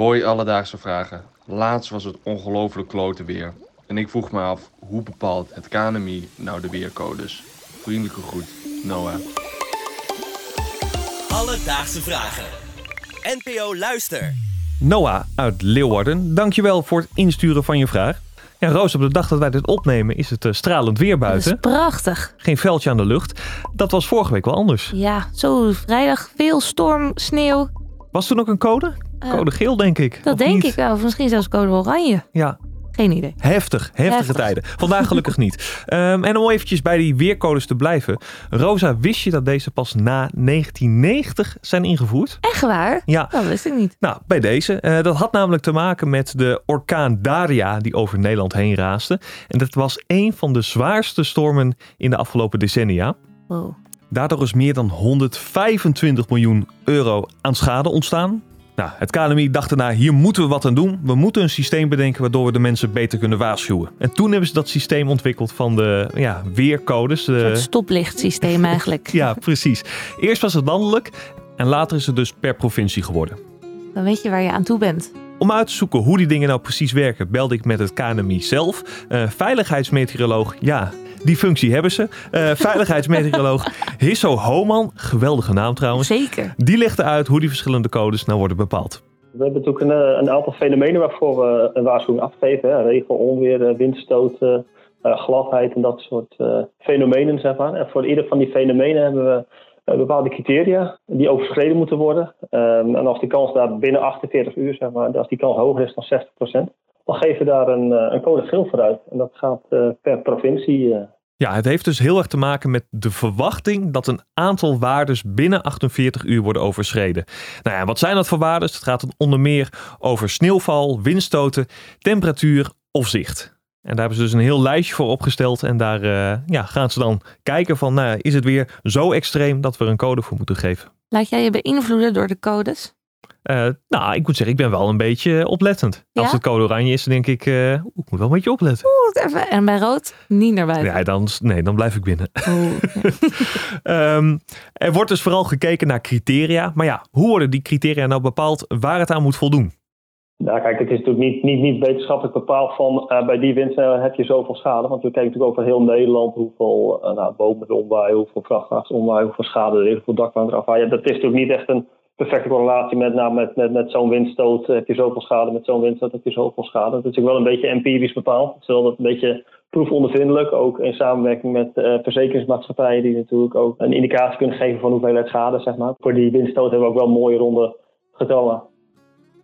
Hoi alledaagse vragen. Laatst was het ongelooflijk klote weer. En ik vroeg me af, hoe bepaalt het KNMI nou de weercodes? Vriendelijke groet, Noah. Alledaagse vragen. NPO Luister. Noah uit Leeuwarden, dankjewel voor het insturen van je vraag. Ja, Roos, op de dag dat wij dit opnemen is het eh, stralend weer Dat is buiten. prachtig. Geen veldje aan de lucht. Dat was vorige week wel anders. Ja, zo vrijdag veel storm, sneeuw. Was toen ook een code? Eh, Code geel, denk ik. Dat denk niet? ik wel. Of misschien zelfs code oranje. Ja, Geen idee. heftig. Heftige Heftig. tijden. Vandaag gelukkig niet. Ehm, en om eventjes bij die weercodes te blijven. Rosa, wist je dat deze pas na 1990 zijn ingevoerd? Echt waar? Ja. Dat wist ik niet. Nou, bij deze. Eh, dat had namelijk te maken met de orkaan Daria die over Nederland heen raasde. En dat was een van de zwaarste stormen in de afgelopen decennia. Wow. Daardoor is meer dan 125 miljoen euro aan schade ontstaan. Nou, het KNMI dacht daarna, hier moeten we wat aan doen. We moeten een systeem bedenken waardoor we de mensen beter kunnen waarschuwen. En toen hebben ze dat systeem ontwikkeld van de ja, weercodes. De, soort stoplichtsysteem eigenlijk. ja, precies. Eerst was het landelijk en later is het dus per provincie geworden. Dan weet je waar je aan toe bent. Om uit te zoeken hoe die dingen nou precies werken, belde ik met het KNMI zelf. Eh, veiligheidsmeteoroloog, ja, die functie hebben ze. Eh, veiligheidsmeteoroloog Hisso Homan, geweldige naam trouwens. Zeker. Die legde uit hoe die verschillende codes nou worden bepaald. We hebben natuurlijk een, eh, een aantal fenomenen waarvoor we een waarschuwing afgeven. Hè. Regen, onweer, eh, windstoten, eh, gladheid en dat soort eh, fenomenen. Zeg maar. En voor ieder van die fenomenen hebben we bepaalde criteria die overschreden moeten worden. Ehm, en als die kans daar binnen 48 uur, zeg maar, als die kans hoger is dan 60%, dan geven we daar een, eh, een code geel voor uit. En dat gaat eh, per provincie. eh, Ja, het heeft dus heel erg te maken met de verwachting dat een aantal waardes binnen 48 uur worden overschreden. Nou ja, wat zijn dat voor waardes? Het gaat dan onder meer over sneeuwval, windstoten, temperatuur of zicht. En daar hebben ze dus een heel lijstje voor opgesteld. En daar eh, ja, gaan ze dan kijken van, nou, is het weer zo extreem dat we er een code voor moeten geven? Laat jij je beïnvloeden door de codes? Eh, nou, ik moet zeggen, ik ben wel een beetje oplettend. Ja? Als het code oranje is, dan denk ik, eh, ik moet wel een beetje opletten. Oeh, even- En bij rood? Niet naar buiten. Ja, dan, nee, dan blijf ik binnen. Oeh. Ehm, er wordt dus vooral gekeken naar criteria. Maar ja, hoe worden die criteria nou bepaald waar het aan moet voldoen? Nou, kijk, het is natuurlijk niet, niet, niet wetenschappelijk bepaald van eh, bij die windsnelheid heb je zoveel schade. Want we kijken natuurlijk over heel Nederland hoeveel uh, nou, bomen omwaaien, hoeveel vrachtwagens omwaaien, hoeveel schade er is, hoeveel dakpannen eraf waaien. Ja, dat is natuurlijk niet echt een perfecte correlatie met, nou, met, met, met zo'n windstoot heb je zoveel schade, met zo'n windstoot heb je zoveel schade. Dat is natuurlijk wel een beetje empirisch bepaald. Terwijl dat een beetje proefondervindelijk, ook in samenwerking met uh, verzekeringsmaatschappijen die natuurlijk ook een indicatie kunnen geven van hoeveelheid schade, zeg maar. Voor die windstoot hebben we ook wel mooie ronde getallen.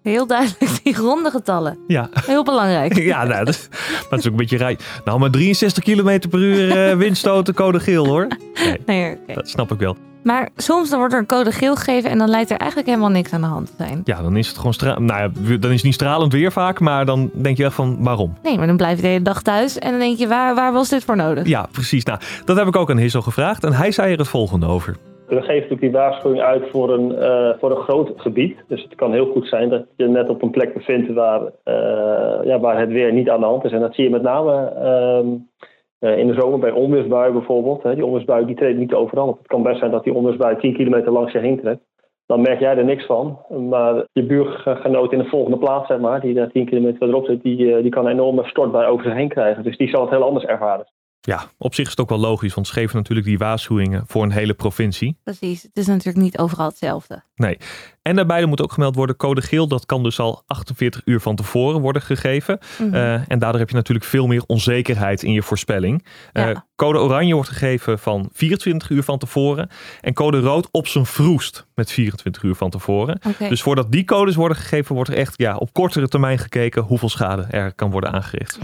Heel duidelijk, die ronde getallen. Ja, Heel belangrijk. ja nou, dat, dat is ook een beetje rij. Nou, maar 63 km per uur uh, windstoten, code geel hoor. Nee, Nee, oké. dat snap ik wel. Maar soms dan wordt er een code geel gegeven en dan lijkt er eigenlijk helemaal niks aan de hand te zijn. Ja, dan is het gewoon stra nou ja, dan is het niet stralend weer vaak, maar dan denk je echt van waarom? Nee, maar dan blijf je de hele dag thuis en dan denk je, waar, waar was dit voor nodig? Ja, precies. Nou, dat heb ik ook aan Hissel gevraagd en hij zei er het volgende over. We geven natuurlijk die waarschuwing uit voor een, uh, voor een groot gebied. Dus het kan heel goed zijn dat je net op een plek bevindt waar, uh, ja, waar het weer niet aan de hand is. En dat zie je met name uh, in de zomer bij onweersbuien bijvoorbeeld. Hè. Die onweersbui die treedt niet overal op. Het kan best zijn dat die onweersbui 10 kilometer langs je heen trekt. Dan merk jij er niks van. Maar je buurgenoot in de volgende plaats, zeg maar, die daar 10 kilometer verderop zit, die, die kan een enorme stortbui over zich heen krijgen. Dus die zal het heel anders ervaren. Ja, op zich is het ook wel logisch, want ze geven natuurlijk die waarschuwingen voor een hele provincie. Precies, het is natuurlijk niet overal hetzelfde. Nee. En daarbij moet ook gemeld worden, code geel, dat kan dus al 48 uur van tevoren worden gegeven. Mm -hmm. uh, en daardoor heb je natuurlijk veel meer onzekerheid in je voorspelling. Ja. Uh, code oranje wordt gegeven van 24 uur van tevoren. En code rood op zijn vroegst met 24 uur van tevoren. Okay. Dus voordat die codes worden gegeven, wordt er echt ja, op kortere termijn gekeken hoeveel schade er kan worden aangericht.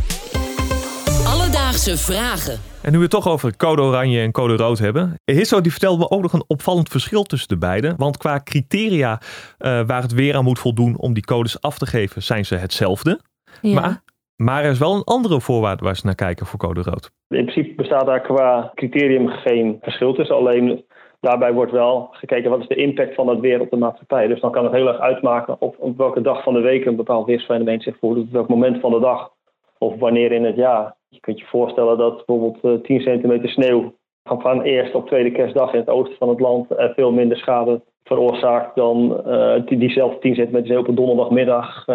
Vragen. En nu we het toch over code oranje en code rood hebben. Hisso die vertelde me ook nog een opvallend verschil tussen de beiden. Want qua criteria uh, waar het weer aan moet voldoen om die codes af te geven, zijn ze hetzelfde. Ja. Maar, maar er is wel een andere voorwaarde waar ze naar kijken voor code rood. In principe bestaat daar qua criterium geen verschil tussen. Alleen daarbij wordt wel gekeken wat is de impact van het weer op de maatschappij. Dus dan kan het heel erg uitmaken op, op welke dag van de week een bepaald weersfenomeen zich voordoet. Op welk moment van de dag of wanneer in het jaar. Je kunt je voorstellen dat bijvoorbeeld uh, 10 centimeter sneeuw van eerste op tweede kerstdag in het oosten van het land uh, veel minder schade veroorzaakt dan die, diezelfde tien centimeter op een donderdagmiddag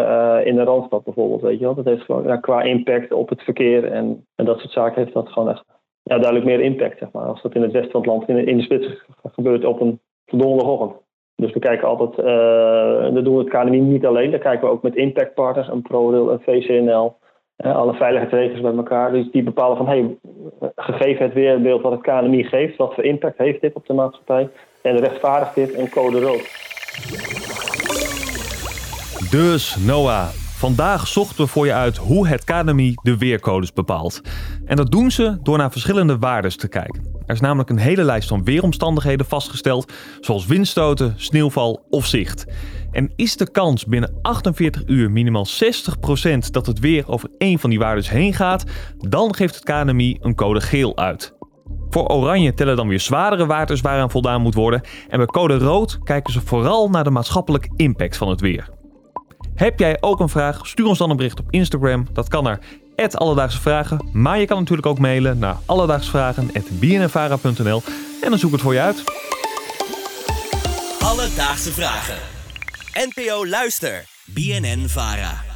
in de Randstad bijvoorbeeld. Weet je wel? Dat heeft gewoon ja, qua impact op het verkeer en, en dat soort zaken heeft dat gewoon echt ja, duidelijk meer impact. Zeg maar. Als dat in het westen van het land, in, in de spits gebeurt op een donderdagochtend. Dus we kijken altijd, uh, dat doen we het KNMI niet alleen, daar kijken we ook met impactpartners, een ProRail, een VCNL, alle veiligheidsregels bij elkaar. Dus die bepalen van, hey, gegeven het weerbeeld wat het KNMI geeft, wat voor impact heeft dit op de maatschappij? En rechtvaardigt dit een code rood. Dus Noah, vandaag zochten we voor je uit hoe het KNMI de weercodes bepaalt. En dat doen ze door naar verschillende waardes te kijken. Er is namelijk een hele lijst van weeromstandigheden vastgesteld, zoals windstoten, sneeuwval of zicht. En is de kans binnen 48 uur minimaal 60% dat het weer over één van die waardes heen gaat, dan geeft het KNMI een code geel uit. Voor oranje tellen dan weer zwaardere waardes waaraan voldaan moet worden. En bij code rood kijken ze vooral naar de maatschappelijke impact van het weer. Heb jij ook een vraag? Stuur ons dan een bericht op Instagram. Dat kan naar Alledaagse Vragen. Maar je kan natuurlijk ook mailen naar alledaagsvragen.bnnvara.nl en dan zoek het voor je uit. Alledaagse Vragen. NPO Luister. BNN Vara.